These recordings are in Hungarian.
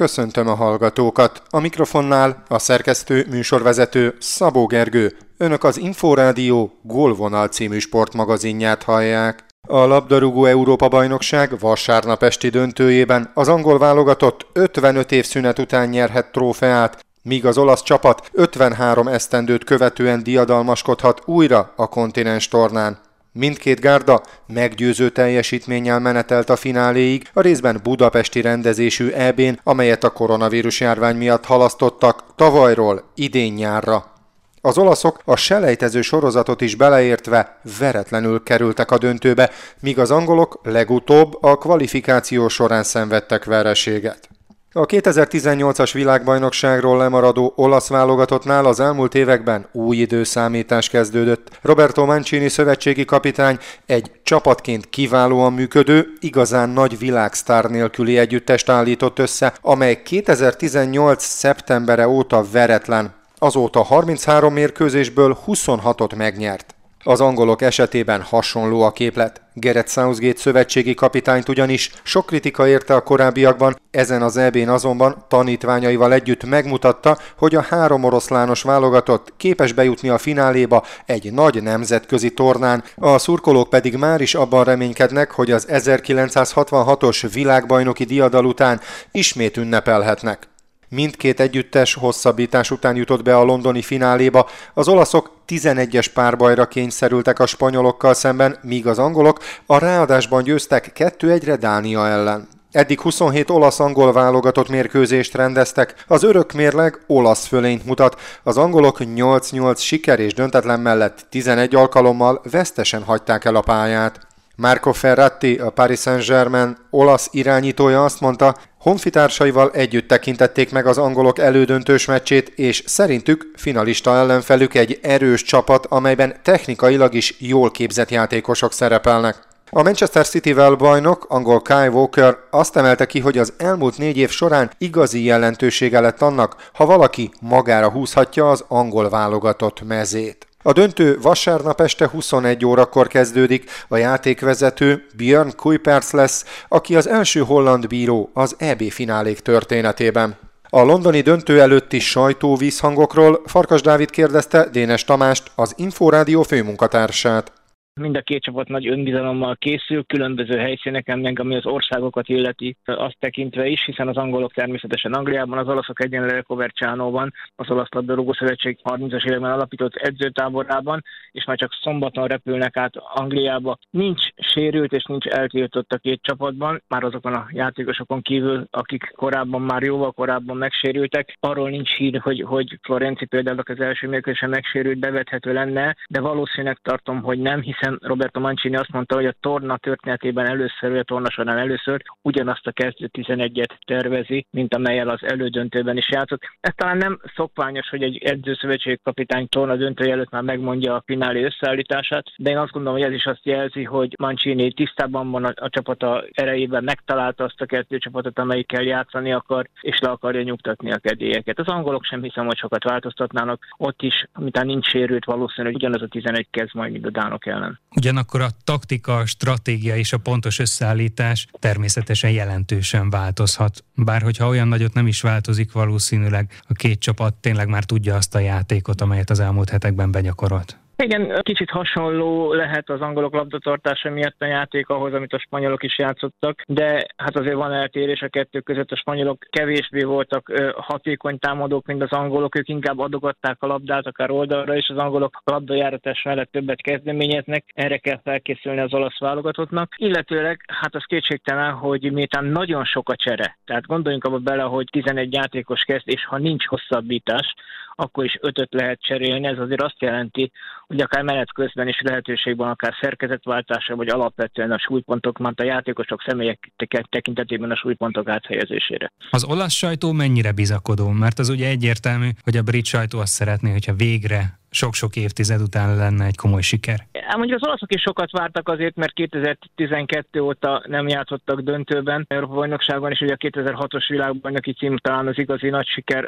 Köszöntöm a hallgatókat. A mikrofonnál a szerkesztő műsorvezető Szabó Gergő. Önök az Inforádió Gólvonal című sportmagazinját hallják. A labdarúgó Európa-bajnokság vasárnap esti döntőjében az angol válogatott 55 év szünet után nyerhet trófeát, míg az olasz csapat 53 esztendőt követően diadalmaskodhat újra a kontinens tornán. Mindkét gárda meggyőző teljesítménnyel menetelt a fináléig, a részben budapesti rendezésű EB-n, amelyet a koronavírus járvány miatt halasztottak tavalyról idén nyárra. Az olaszok a selejtező sorozatot is beleértve veretlenül kerültek a döntőbe, míg az angolok legutóbb a kvalifikáció során szenvedtek vereséget. A 2018-as világbajnokságról lemaradó olasz válogatottnál az elmúlt években új időszámítás kezdődött. Roberto Mancini szövetségi kapitány egy csapatként kiválóan működő, igazán nagy világsztár nélküli együttest állított össze, amely 2018. szeptembere óta veretlen. Azóta 33 mérkőzésből 26-ot megnyert. Az angolok esetében hasonló a képlet. Gerett Southgate szövetségi kapitányt ugyanis sok kritika érte a korábbiakban, ezen az EB-n azonban tanítványaival együtt megmutatta, hogy a három oroszlános válogatott képes bejutni a fináléba egy nagy nemzetközi tornán, a szurkolók pedig már is abban reménykednek, hogy az 1966-os világbajnoki diadal után ismét ünnepelhetnek. Mindkét együttes hosszabbítás után jutott be a londoni fináléba. Az olaszok 11-es párbajra kényszerültek a spanyolokkal szemben, míg az angolok a ráadásban győztek 2-1-re Dánia ellen. Eddig 27 olasz-angol válogatott mérkőzést rendeztek, az örök mérleg olasz fölényt mutat, az angolok 8-8 siker és döntetlen mellett 11 alkalommal vesztesen hagyták el a pályát. Marco Ferratti, a Paris Saint-Germain olasz irányítója azt mondta, honfitársaival együtt tekintették meg az angolok elődöntős meccsét, és szerintük finalista ellenfelük egy erős csapat, amelyben technikailag is jól képzett játékosok szerepelnek. A Manchester City-vel bajnok, angol Kai Walker azt emelte ki, hogy az elmúlt négy év során igazi jelentősége lett annak, ha valaki magára húzhatja az angol válogatott mezét. A döntő vasárnap este 21 órakor kezdődik, a játékvezető Björn Kuipers lesz, aki az első holland bíró az EB finálék történetében. A londoni döntő előtti sajtóvízhangokról Farkas Dávid kérdezte Dénes Tamást, az Inforádió főmunkatársát. Mind a két csapat nagy önbizalommal készül, különböző helyszíneken, meg ami az országokat illeti, azt tekintve is, hiszen az angolok természetesen Angliában, az olaszok egyenlőre Covercianóban, az olasz labdarúgó szövetség 30-as években alapított edzőtáborában, és már csak szombaton repülnek át Angliába. Nincs sérült és nincs eltiltott a két csapatban, már azokon a játékosokon kívül, akik korábban már jóval korábban megsérültek. Arról nincs hír, hogy, hogy Florenci például az első mérkőzésen megsérült, bevethető lenne, de valószínűleg tartom, hogy nem, hiszen hiszen Roberto Mancini azt mondta, hogy a torna történetében először, vagy a torna során először ugyanazt a kezdő 11-et tervezi, mint amelyel az elődöntőben is játszott. Ez talán nem szokványos, hogy egy edzőszövetség kapitány torna döntő előtt már megmondja a finálé összeállítását, de én azt gondolom, hogy ez is azt jelzi, hogy Mancini tisztában van a, a csapata erejében, megtalálta azt a kettő csapatot, amelyikkel játszani akar, és le akarja nyugtatni a kedélyeket. Az angolok sem hiszem, hogy sokat változtatnának. Ott is, amit nincs sérült, valószínűleg ugyanaz a 11 kezd majd, mint a Dánok ellen ellen. Ugyanakkor a taktika, a stratégia és a pontos összeállítás természetesen jelentősen változhat. Bár hogyha olyan nagyot nem is változik, valószínűleg a két csapat tényleg már tudja azt a játékot, amelyet az elmúlt hetekben benyakorolt. Igen, kicsit hasonló lehet az angolok labdatartása miatt a játék ahhoz, amit a spanyolok is játszottak, de hát azért van eltérés a kettő között. A spanyolok kevésbé voltak hatékony támadók, mint az angolok, ők inkább adogatták a labdát akár oldalra, és az angolok a labdajáratás mellett többet kezdeményeznek, erre kell felkészülni az olasz válogatottnak. Illetőleg, hát az kétségtelen, hogy miután nagyon sok a csere, tehát gondoljunk abba bele, hogy 11 játékos kezd, és ha nincs hosszabbítás, akkor is ötöt lehet cserélni. Ez azért azt jelenti, hogy akár menet közben is lehetőség van akár szerkezetváltásra, vagy alapvetően a súlypontok, mert a játékosok személyek tekintetében a súlypontok áthelyezésére. Az olasz sajtó mennyire bizakodó? Mert az ugye egyértelmű, hogy a brit sajtó azt szeretné, hogyha végre sok-sok évtized után lenne egy komoly siker. mondjuk az olaszok is sokat vártak azért, mert 2012 óta nem játszottak döntőben Európa bajnokságban, és ugye a 2006-os világbajnoki cím talán az igazi nagy siker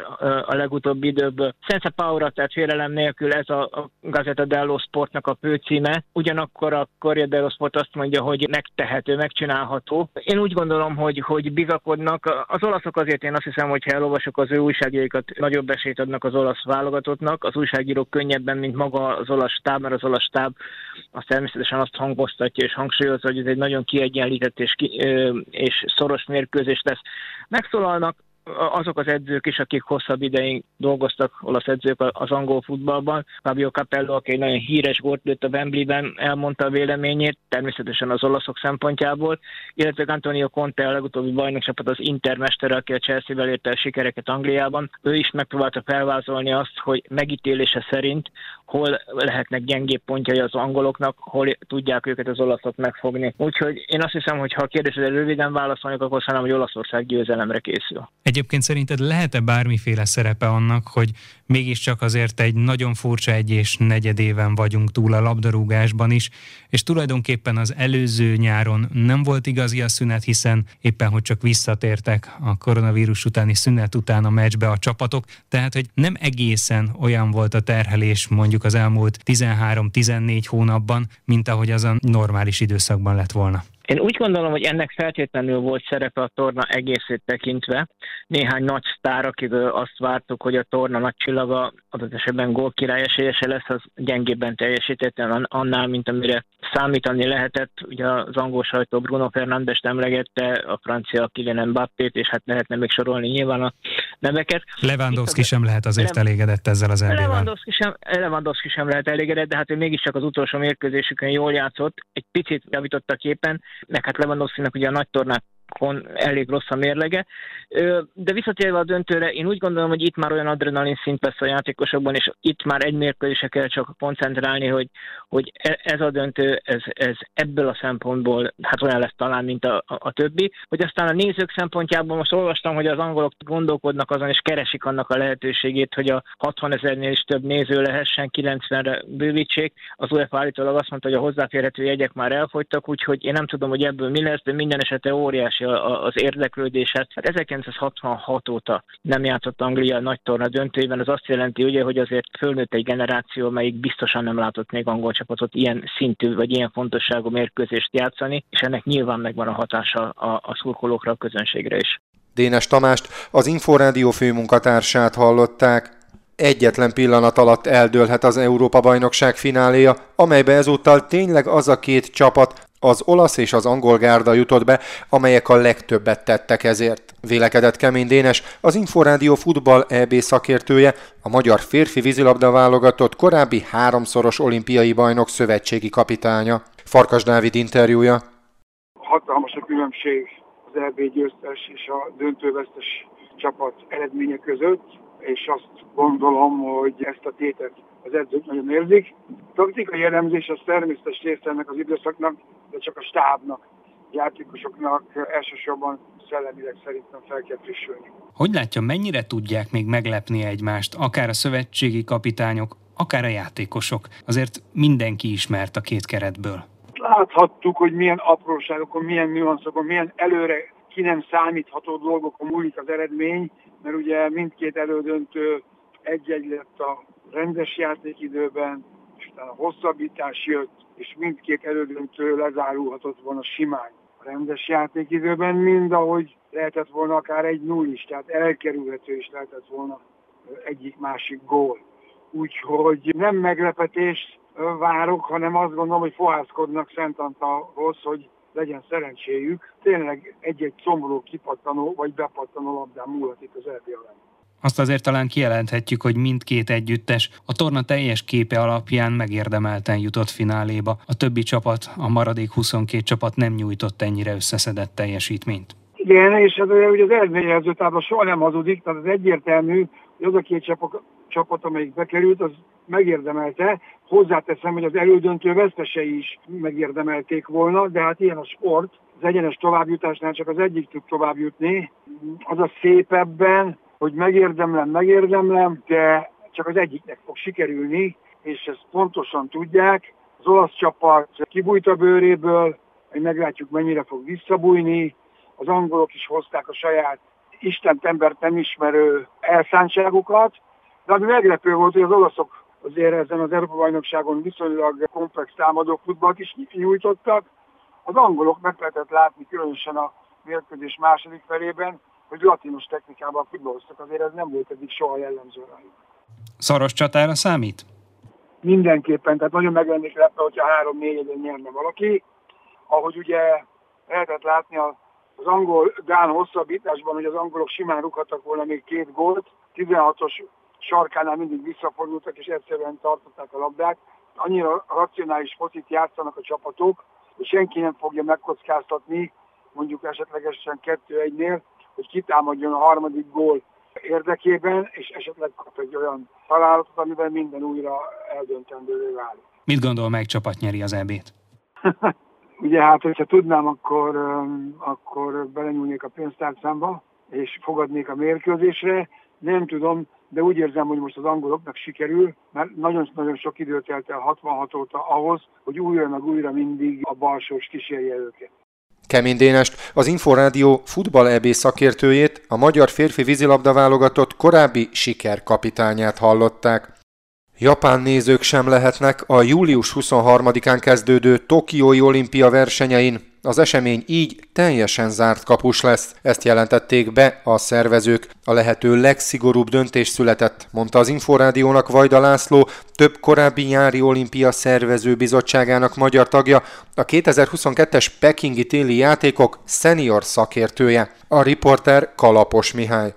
a legutóbbi időből. Sense Paura, tehát félelem nélkül ez a, Gazeta dello Sportnak a főcíme. Ugyanakkor a Corriere dello Sport azt mondja, hogy megtehető, megcsinálható. Én úgy gondolom, hogy, hogy bizakodnak. Az olaszok azért én azt hiszem, hogy ha elolvasok az ő újságjaikat, nagyobb esélyt adnak az olasz válogatottnak. Az újságírók könnyebben, mint maga az olasz stáb, mert az olasz stáb az természetesen azt hangoztatja és hangsúlyozza, hogy ez egy nagyon kiegyenlített és, ki, és szoros mérkőzés lesz. Megszólalnak, azok az edzők is, akik hosszabb ideig dolgoztak, olasz edzők az angol futballban. Fabio Capello, aki egy nagyon híres gólt lőtt a Wembley-ben, elmondta a véleményét, természetesen az olaszok szempontjából, illetve Antonio Conte, a legutóbbi bajnokcsapat az Intermester, aki a Chelsea-vel érte a sikereket Angliában. Ő is megpróbálta felvázolni azt, hogy megítélése szerint hol lehetnek gyengébb pontjai az angoloknak, hol tudják őket az olaszok megfogni. Úgyhogy én azt hiszem, hogy ha a kérdésre röviden válaszolnak, akkor szerintem, hogy Olaszország győzelemre készül. Egyébként szerinted lehet-e bármiféle szerepe annak, hogy mégiscsak azért egy nagyon furcsa egy és negyedéven vagyunk túl a labdarúgásban is, és tulajdonképpen az előző nyáron nem volt igazi a szünet, hiszen éppen hogy csak visszatértek a koronavírus utáni szünet után a meccsbe a csapatok, tehát hogy nem egészen olyan volt a terhelés mondjuk az elmúlt 13-14 hónapban, mint ahogy az a normális időszakban lett volna. Én úgy gondolom, hogy ennek feltétlenül volt szerepe a torna egészét tekintve. Néhány nagy sztár, akikől azt vártuk, hogy a torna nagy csillaga adott esetben gól király esélyese lesz, az gyengébben teljesített annál, mint amire számítani lehetett. Ugye az angol sajtó Bruno Fernandes emlegette, a francia Kylian Mbappét, és hát lehetne még sorolni nyilván a neveket. Lewandowski sem lehet azért elégedett ezzel az elvével. Lewandowski sem, Lewandowski sem lehet elégedett, de hát ő mégiscsak az utolsó mérkőzésükön jól játszott, egy picit javított a képen, meg hát Lewandowski-nak ugye a nagy tornák elég rossz a mérlege. De visszatérve a döntőre, én úgy gondolom, hogy itt már olyan adrenalin szint lesz a játékosokban, és itt már egy mérkőzésre kell csak koncentrálni, hogy, hogy e, ez a döntő, ez, ez ebből a szempontból hát olyan lesz talán, mint a, a, a többi. Hogy aztán a nézők szempontjából most olvastam, hogy az angolok gondolkodnak azon, és keresik annak a lehetőségét, hogy a 60 ezernél is több néző lehessen, 90-re bővítsék. Az UEFA állítólag azt mondta, hogy a hozzáférhető jegyek már elfogytak, úgyhogy én nem tudom, hogy ebből mi lesz, de minden esetre óriási az érdeklődéset. Hát 1966 óta nem játszott Anglia nagy torna döntőjében, az azt jelenti ugye, hogy azért fölnőtt egy generáció, melyik biztosan nem látott még angol csapatot ilyen szintű vagy ilyen fontosságú mérkőzést játszani, és ennek nyilván megvan a hatása a, a szurkolókra, a közönségre is. Dénes Tamást, az Inforádió főmunkatársát hallották. Egyetlen pillanat alatt eldőlhet az Európa-bajnokság fináléja, amelybe ezúttal tényleg az a két csapat, az olasz és az angol gárda jutott be, amelyek a legtöbbet tettek ezért. Vélekedett Kemény Dénes, az Inforádió futball EB szakértője, a magyar férfi vízilabda válogatott korábbi háromszoros olimpiai bajnok szövetségi kapitánya. Farkas Dávid interjúja. Hatalmas a különbség az EB győztes és a döntővesztes csapat eredménye között, és azt gondolom, hogy ezt a tétet az edzők nagyon érzik. A taktikai jellemzés az természetes része ennek az időszaknak, de csak a stábnak, játékosoknak elsősorban szellemileg szerintem fel kell frissülni. Hogy látja, mennyire tudják még meglepni egymást, akár a szövetségi kapitányok, akár a játékosok? Azért mindenki ismert a két keretből. Láthattuk, hogy milyen apróságokon, milyen nüanszokon, milyen előre ki nem számítható dolgokon múlik az eredmény, mert ugye mindkét elődöntő egy-egy lett a rendes játékidőben, és utána hosszabbítás jött, és mindkét elődöntő lezárulhatott volna simán a rendes játékidőben, mind ahogy lehetett volna akár egy null is, tehát elkerülhető is lehetett volna egyik-másik gól. Úgyhogy nem meglepetés várok, hanem azt gondolom, hogy fohászkodnak Szent Antalhoz, hogy legyen szerencséjük. Tényleg egy-egy szomorú kipattanó vagy bepattanó labdán múlhat itt az Erdi azt azért talán kijelenthetjük, hogy mindkét együttes a torna teljes képe alapján megérdemelten jutott fináléba. A többi csapat, a maradék 22 csapat nem nyújtott ennyire összeszedett teljesítményt. Igen, és az, ugye az eredményjelzőtában soha nem hazudik, tehát az egyértelmű, hogy az a két csapat, csapat, amelyik bekerült, az megérdemelte. Hozzáteszem, hogy az elődöntő vesztesei is megérdemelték volna, de hát ilyen a sport. Az egyenes továbbjutásnál csak az egyik tud továbbjutni. Az a szép ebben, hogy megérdemlem, megérdemlem, de csak az egyiknek fog sikerülni, és ezt pontosan tudják, Az olasz csapat kibújt a bőréből, hogy meglátjuk mennyire fog visszabújni. Az angolok is hozták a saját Isten embert nem ismerő elszántságukat, de ami meglepő volt, hogy az olaszok azért ezen az Európa-bajnokságon viszonylag komplex támadó futballt is nyújtottak. Az angolok meg lehetett látni különösen a mérkőzés második felében, hogy latinos technikával futballoztak, azért ez nem volt eddig soha jellemző rájuk. Szaros csatára számít? Mindenképpen, tehát nagyon meglennék lepve, hogyha három 4 1 nyerne valaki. Ahogy ugye lehetett látni az angol-gán hosszabbításban, hogy az angolok simán rúghattak volna még két gólt, 16-os sarkánál mindig visszafordultak, és egyszerűen tartották a labdát. Annyira racionális focit játszanak a csapatok, hogy senki nem fogja megkockáztatni, mondjuk esetlegesen 2-1-nél, hogy kitámadjon a harmadik gól érdekében, és esetleg kap egy olyan találatot, amivel minden újra eldöntendővé válik. Mit gondol, meg csapat nyeri az ebét? Ugye hát, hogyha tudnám, akkor, akkor belenyúlnék a pénztárcámba, és fogadnék a mérkőzésre. Nem tudom, de úgy érzem, hogy most az angoloknak sikerül, mert nagyon-nagyon sok időt telt el 66 óta ahhoz, hogy újra meg újra mindig a balsós kísérje őket. Kemény Dénest, az Inforádió futball EB szakértőjét, a magyar férfi vízilabda válogatott korábbi sikerkapitányát hallották. Japán nézők sem lehetnek a július 23-án kezdődő Tokiói olimpia versenyein, az esemény így teljesen zárt kapus lesz, ezt jelentették be a szervezők. A lehető legszigorúbb döntés született, mondta az Inforádiónak Vajda László, több korábbi nyári olimpia szervező bizottságának magyar tagja, a 2022-es pekingi téli játékok szenior szakértője, a riporter Kalapos Mihály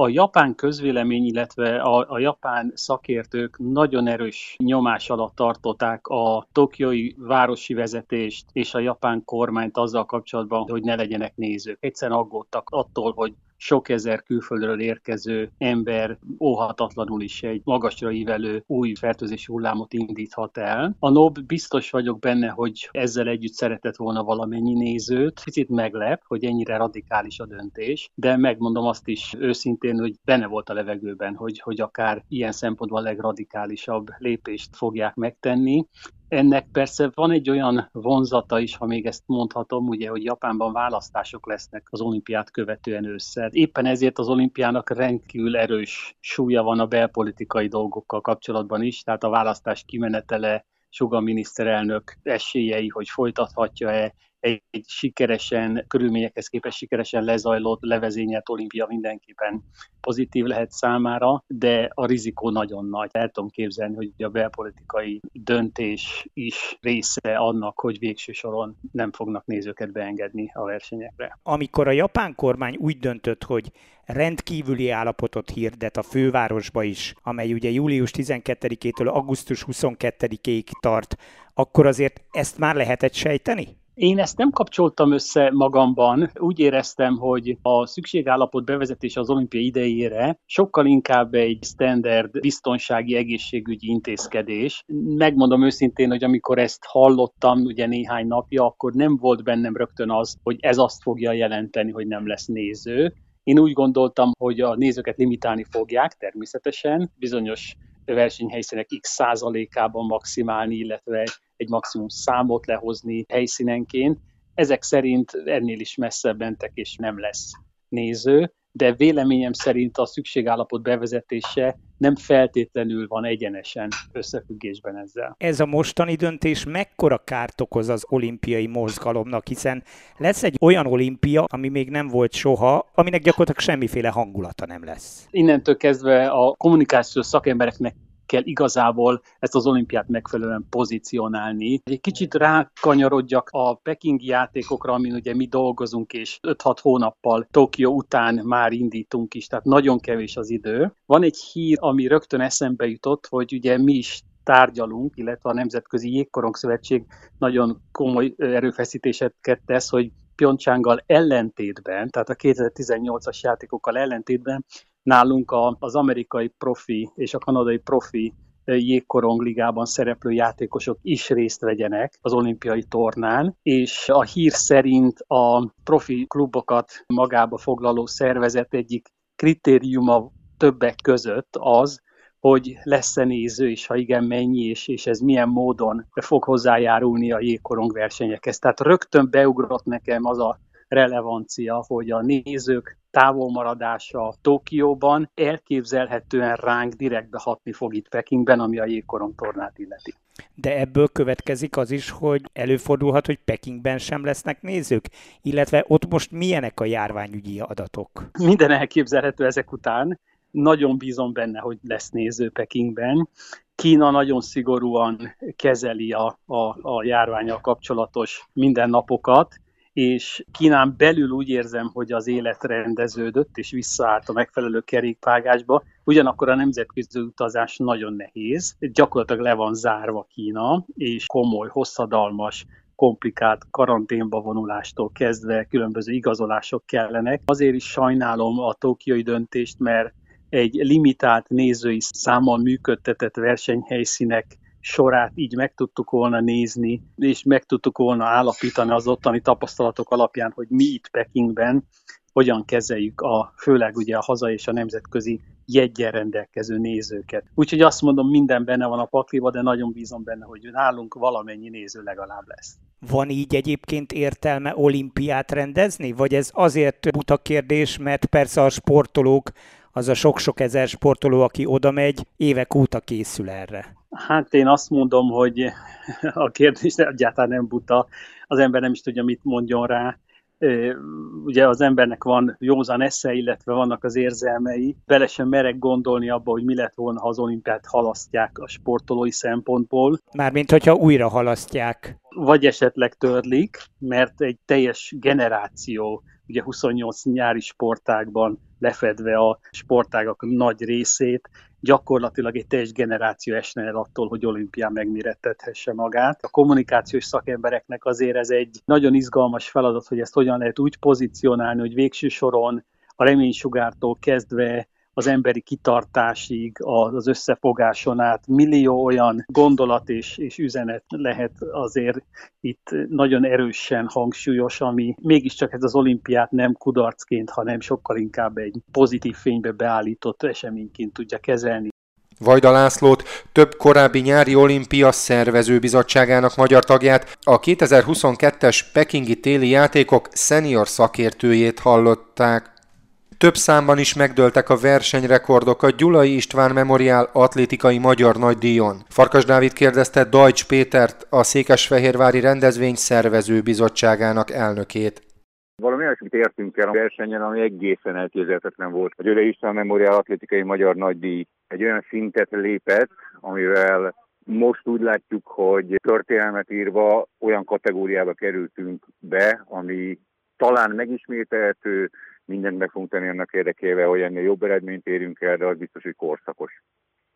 a japán közvélemény, illetve a, a japán szakértők nagyon erős nyomás alatt tartották a tokiói városi vezetést és a japán kormányt azzal kapcsolatban, hogy ne legyenek nézők. Egyszerűen aggódtak attól, hogy sok ezer külföldről érkező ember óhatatlanul is egy magasra ívelő új fertőzési hullámot indíthat el. A NOB biztos vagyok benne, hogy ezzel együtt szeretett volna valamennyi nézőt. Picit meglep, hogy ennyire radikális a döntés, de megmondom azt is őszintén, hogy benne volt a levegőben, hogy, hogy akár ilyen szempontból a legradikálisabb lépést fogják megtenni. Ennek persze van egy olyan vonzata is, ha még ezt mondhatom, ugye, hogy Japánban választások lesznek az olimpiát követően ősszel. Éppen ezért az olimpiának rendkívül erős súlya van a belpolitikai dolgokkal kapcsolatban is, tehát a választás kimenetele, Suga miniszterelnök esélyei, hogy folytathatja-e egy, egy sikeresen, körülményekhez képest sikeresen lezajlott, levezényelt olimpia mindenképpen pozitív lehet számára, de a rizikó nagyon nagy. El tudom képzelni, hogy a belpolitikai döntés is része annak, hogy végső soron nem fognak nézőket beengedni a versenyekre. Amikor a japán kormány úgy döntött, hogy rendkívüli állapotot hirdet a fővárosba is, amely ugye július 12-től augusztus 22-ig tart, akkor azért ezt már lehetett sejteni? Én ezt nem kapcsoltam össze magamban. Úgy éreztem, hogy a szükségállapot bevezetése az olimpia idejére sokkal inkább egy standard biztonsági egészségügyi intézkedés. Megmondom őszintén, hogy amikor ezt hallottam ugye néhány napja, akkor nem volt bennem rögtön az, hogy ez azt fogja jelenteni, hogy nem lesz néző. Én úgy gondoltam, hogy a nézőket limitálni fogják természetesen, bizonyos versenyhelyszínek x százalékában maximálni, illetve egy maximum számot lehozni helyszínenként. Ezek szerint ennél is messzebb mentek, és nem lesz néző, de véleményem szerint a szükségállapot bevezetése nem feltétlenül van egyenesen összefüggésben ezzel. Ez a mostani döntés mekkora kárt okoz az olimpiai mozgalomnak, hiszen lesz egy olyan olimpia, ami még nem volt soha, aminek gyakorlatilag semmiféle hangulata nem lesz. Innentől kezdve a kommunikációs szakembereknek kell igazából ezt az olimpiát megfelelően pozícionálni. Egy kicsit rákanyarodjak a pekingi játékokra, amin ugye mi dolgozunk, és 5-6 hónappal Tokió után már indítunk is, tehát nagyon kevés az idő. Van egy hír, ami rögtön eszembe jutott, hogy ugye mi is tárgyalunk, illetve a Nemzetközi Jégkorong Szövetség nagyon komoly erőfeszítéseket tesz, hogy Pyeongchanggal ellentétben, tehát a 2018-as játékokkal ellentétben nálunk a, az amerikai profi és a kanadai profi jégkorong ligában szereplő játékosok is részt vegyenek az olimpiai tornán, és a hír szerint a profi klubokat magába foglaló szervezet egyik kritériuma többek között az, hogy lesz-e néző, és ha igen, mennyi, és, és ez milyen módon fog hozzájárulni a jégkorong versenyekhez. Tehát rögtön beugrott nekem az a relevancia, hogy a nézők távolmaradása Tokióban elképzelhetően ránk direktbe hatni fog itt Pekingben, ami a jégkorong tornát illeti. De ebből következik az is, hogy előfordulhat, hogy Pekingben sem lesznek nézők, illetve ott most milyenek a járványügyi adatok? Minden elképzelhető ezek után. Nagyon bízom benne, hogy lesz néző Pekingben. Kína nagyon szigorúan kezeli a, a, a járványal kapcsolatos mindennapokat, és Kínán belül úgy érzem, hogy az élet rendeződött, és visszaállt a megfelelő kerékpágásba, ugyanakkor a nemzetközi utazás nagyon nehéz, gyakorlatilag le van zárva Kína, és komoly, hosszadalmas komplikált karanténba vonulástól kezdve különböző igazolások kellenek. Azért is sajnálom a tokiai döntést, mert egy limitált nézői számmal működtetett versenyhelyszínek sorát így meg tudtuk volna nézni, és meg tudtuk volna állapítani az ottani tapasztalatok alapján, hogy mi itt Pekingben hogyan kezeljük a, főleg ugye a haza és a nemzetközi jegyen rendelkező nézőket. Úgyhogy azt mondom, minden benne van a pakliba, de nagyon bízom benne, hogy nálunk valamennyi néző legalább lesz. Van így egyébként értelme olimpiát rendezni? Vagy ez azért buta kérdés, mert persze a sportolók, az a sok-sok ezer sportoló, aki oda megy, évek óta készül erre? Hát én azt mondom, hogy a kérdés egyáltalán nem buta, az ember nem is tudja, mit mondjon rá. Ugye az embernek van józan esze, illetve vannak az érzelmei. Bele sem merek gondolni abba, hogy mi lett volna, ha az olimpiát halasztják a sportolói szempontból. Mármint, hogyha újra halasztják. Vagy esetleg törlik, mert egy teljes generáció, ugye 28 nyári sportágban lefedve a sportágak nagy részét, gyakorlatilag egy teljes generáció esne el attól, hogy olimpián megmérettethesse magát. A kommunikációs szakembereknek azért ez egy nagyon izgalmas feladat, hogy ezt hogyan lehet úgy pozícionálni, hogy végső soron a reménysugártól kezdve az emberi kitartásig, az összefogáson át millió olyan gondolat és, és üzenet lehet azért itt nagyon erősen hangsúlyos, ami mégiscsak ez az olimpiát nem kudarcként, hanem sokkal inkább egy pozitív fénybe beállított eseményként tudja kezelni. Vajda Lászlót, több korábbi nyári olimpia szervezőbizottságának magyar tagját, a 2022-es pekingi téli játékok szenior szakértőjét hallották. Több számban is megdőltek a versenyrekordok a Gyulai István Memoriál atlétikai magyar nagydíjon. Farkas Dávid kérdezte Dajcs Pétert, a Székesfehérvári Rendezvény Szervező Bizottságának elnökét. Valami olyasmit értünk el a versenyen, ami egészen elképzelhetetlen volt. A Gyulai István Memoriál atlétikai magyar nagydíj egy olyan szintet lépett, amivel most úgy látjuk, hogy történelmet írva olyan kategóriába kerültünk be, ami talán megismételhető, mindent meg fogunk tenni annak érdekében, hogy ennél jobb eredményt érünk el, de az biztos, hogy korszakos.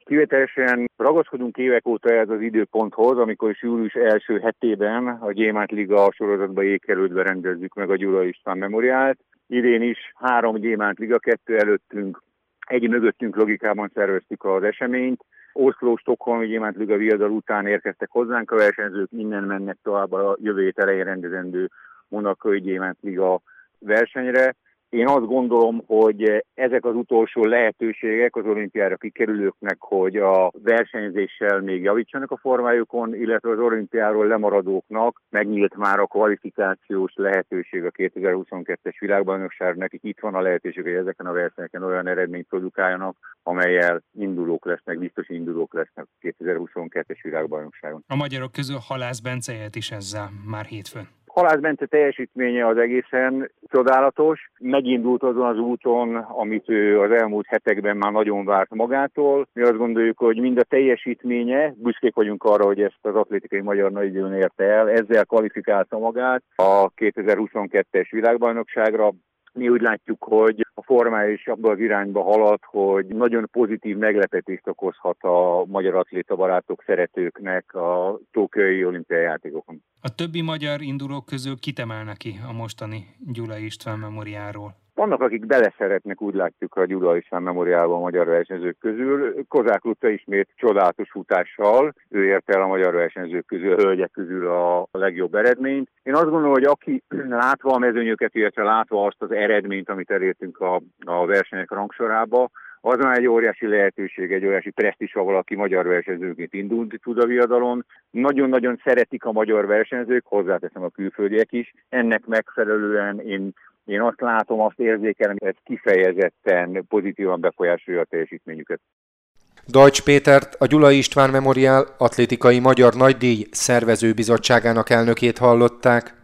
Kivételesen ragaszkodunk évek óta ez az időponthoz, amikor is július első hetében a Gyémánt Liga sorozatba ékelődve rendezzük meg a Gyula István Memoriált. Idén is három Gyémánt Liga, kettő előttünk, egy mögöttünk logikában szerveztük az eseményt. Oszló, Stockholm, Gyémánt Liga viadal után érkeztek hozzánk a versenyzők, innen mennek tovább a jövő elején rendezendő Monaco Gyémánt Liga versenyre. Én azt gondolom, hogy ezek az utolsó lehetőségek az olimpiára kikerülőknek, hogy a versenyzéssel még javítsanak a formájukon, illetve az olimpiáról lemaradóknak megnyílt már a kvalifikációs lehetőség a 2022-es világbajnokság. Nekik itt van a lehetőség, hogy ezeken a versenyeken olyan eredményt produkáljanak, amelyel indulók lesznek, biztos indulók lesznek a 2022-es világbajnokságon. A magyarok közül Halász Bence is ezzel már hétfőn. Halász Bence teljesítménye az egészen csodálatos. Megindult azon az úton, amit ő az elmúlt hetekben már nagyon várt magától. Mi azt gondoljuk, hogy mind a teljesítménye, büszkék vagyunk arra, hogy ezt az atlétikai magyar nagyidőn érte el, ezzel kvalifikálta magát a 2022-es világbajnokságra, mi úgy látjuk, hogy a formája is abban az irányba halad, hogy nagyon pozitív meglepetést okozhat a magyar atléta barátok, szeretőknek a Tókiai olimpiai játékokon. A többi magyar indulók közül kitemelnek ki a mostani Gyula István memoriáról? Vannak, akik beleszeretnek, úgy látjuk a Gyula István memoriálban a magyar versenyzők közül. Kozák Lutta ismét csodálatos futással, ő érte el a magyar versenyzők közül, a hölgyek közül a legjobb eredményt. Én azt gondolom, hogy aki látva a mezőnyöket, illetve látva azt az eredményt, amit elértünk a, a versenyek rangsorába, az már egy óriási lehetőség, egy óriási presztis, ha valaki magyar versenyzőként indulni tud a viadalon. Nagyon-nagyon szeretik a magyar versenyzők, hozzáteszem a külföldiek is. Ennek megfelelően én én azt látom, azt érzékelem, hogy ez kifejezetten pozitívan befolyásolja a teljesítményüket. Dajcs Pétert, a Gyula István Memoriál Atlétikai Magyar Nagydíj szervezőbizottságának elnökét hallották.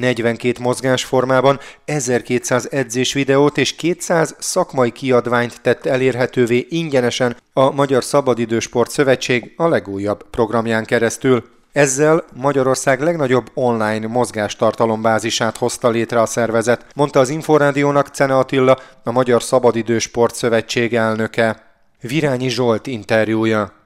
42 mozgásformában 1200 edzés videót és 200 szakmai kiadványt tett elérhetővé ingyenesen a Magyar Szabadidősport Szövetség a legújabb programján keresztül. Ezzel Magyarország legnagyobb online mozgástartalombázisát hozta létre a szervezet, mondta az Inforádiónak Cene Attila, a Magyar Szabadidősport Szövetség elnöke. Virányi Zsolt interjúja.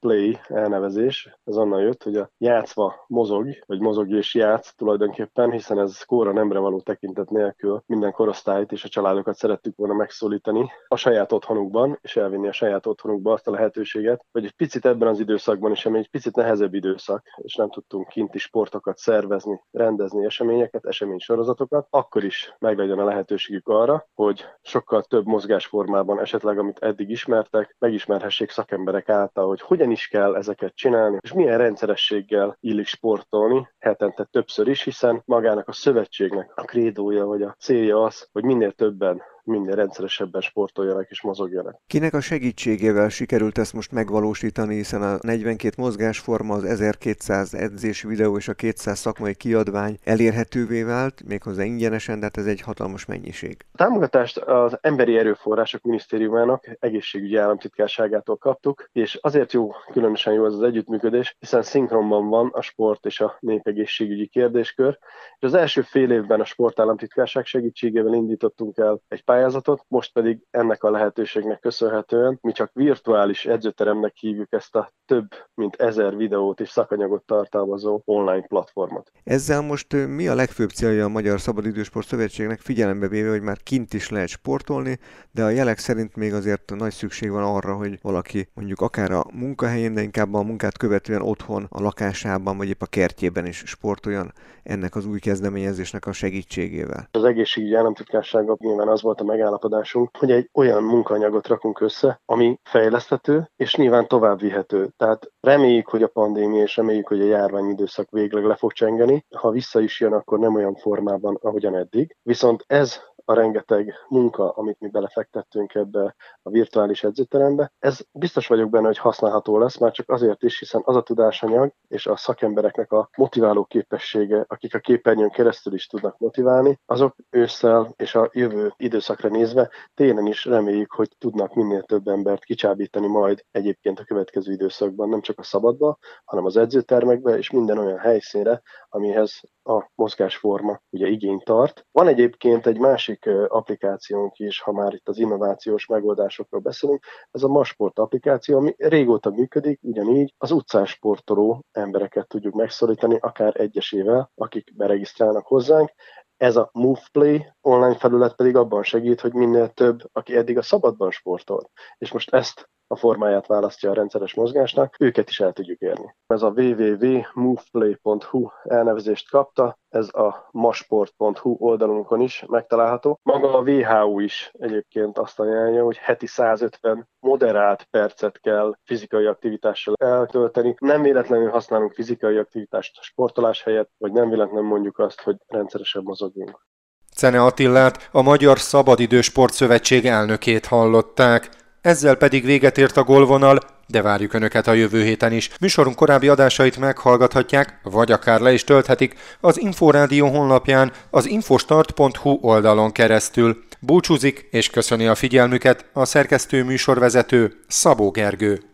Play elnevezés, ez onnan jött, hogy a játszva mozog, vagy mozog és játsz tulajdonképpen, hiszen ez kóra nemre való tekintet nélkül minden korosztályt és a családokat szerettük volna megszólítani a saját otthonukban, és elvinni a saját otthonukba azt a lehetőséget, hogy egy picit ebben az időszakban is, ami egy picit nehezebb időszak, és nem tudtunk kinti sportokat szervezni, rendezni eseményeket, eseménysorozatokat, akkor is meglegyen a lehetőségük arra, hogy sokkal több mozgásformában, esetleg amit eddig ismertek, megismerhessék szakemberek által, hogy hogyan hogyan is kell ezeket csinálni, és milyen rendszerességgel illik sportolni, hetente többször is, hiszen magának a szövetségnek a krédója vagy a célja az, hogy minél többen minél rendszeresebben sportoljanak és mozogjanak. Kinek a segítségével sikerült ezt most megvalósítani, hiszen a 42 mozgásforma, az 1200 edzési videó és a 200 szakmai kiadvány elérhetővé vált, méghozzá ingyenesen, de hát ez egy hatalmas mennyiség. A támogatást az Emberi Erőforrások Minisztériumának egészségügyi államtitkárságától kaptuk, és azért jó, különösen jó ez az együttműködés, hiszen szinkronban van a sport és a népegészségügyi kérdéskör, és az első fél évben a sportállamtitkárság segítségével indítottunk el egy pályázatot, most pedig ennek a lehetőségnek köszönhetően mi csak virtuális edzőteremnek hívjuk ezt a több mint ezer videót és szakanyagot tartalmazó online platformot. Ezzel most mi a legfőbb célja a Magyar Szabadidősport Szövetségnek figyelembe véve, hogy már kint is lehet sportolni, de a jelek szerint még azért nagy szükség van arra, hogy valaki mondjuk akár a munkahelyén, de inkább a munkát követően otthon, a lakásában, vagy épp a kertjében is sportoljon ennek az új kezdeményezésnek a segítségével. Az egészségügyi államtitkársággal nyilván az volt a megállapodásunk, hogy egy olyan munkanyagot rakunk össze, ami fejleszthető és nyilván tovább vihető. Tehát reméljük, hogy a pandémia és reméljük, hogy a járvány időszak végleg le fog csengeni. Ha vissza is jön, akkor nem olyan formában, ahogyan eddig. Viszont ez a rengeteg munka, amit mi belefektettünk ebbe a virtuális edzőterembe, ez biztos vagyok benne, hogy használható lesz, már csak azért is, hiszen az a tudásanyag és a szakembereknek a motiváló képessége, akik a képernyőn keresztül is tudnak motiválni, azok ősszel és a jövő időszakra nézve télen is reméljük, hogy tudnak minél több embert kicsábítani majd egyébként a következő időszakban, nem csak a szabadba, hanem az edzőtermekbe és minden olyan helyszínre, amihez a mozgásforma ugye igényt tart. Van egyébként egy másik applikációnk is, ha már itt az innovációs megoldásokról beszélünk, ez a Masport applikáció, ami régóta működik, ugyanígy az utcás sportoló embereket tudjuk megszólítani, akár egyesével, akik beregisztrálnak hozzánk. Ez a MovePlay online felület pedig abban segít, hogy minél több, aki eddig a szabadban sportolt, és most ezt a formáját választja a rendszeres mozgásnak, őket is el tudjuk érni. Ez a www.moveplay.hu elnevezést kapta, ez a masport.hu oldalunkon is megtalálható. Maga a WHO is egyébként azt ajánlja, hogy heti 150 moderált percet kell fizikai aktivitással eltölteni. Nem véletlenül használunk fizikai aktivitást a sportolás helyett, vagy nem véletlenül mondjuk azt, hogy rendszeresen mozogjunk. Cene Attillát, a Magyar Szabadidő Sportszövetség elnökét hallották. Ezzel pedig véget ért a golvonal, de várjuk Önöket a jövő héten is. Műsorunk korábbi adásait meghallgathatják, vagy akár le is tölthetik az Inforádió honlapján, az infostart.hu oldalon keresztül. Búcsúzik és köszöni a figyelmüket a szerkesztő műsorvezető Szabó Gergő.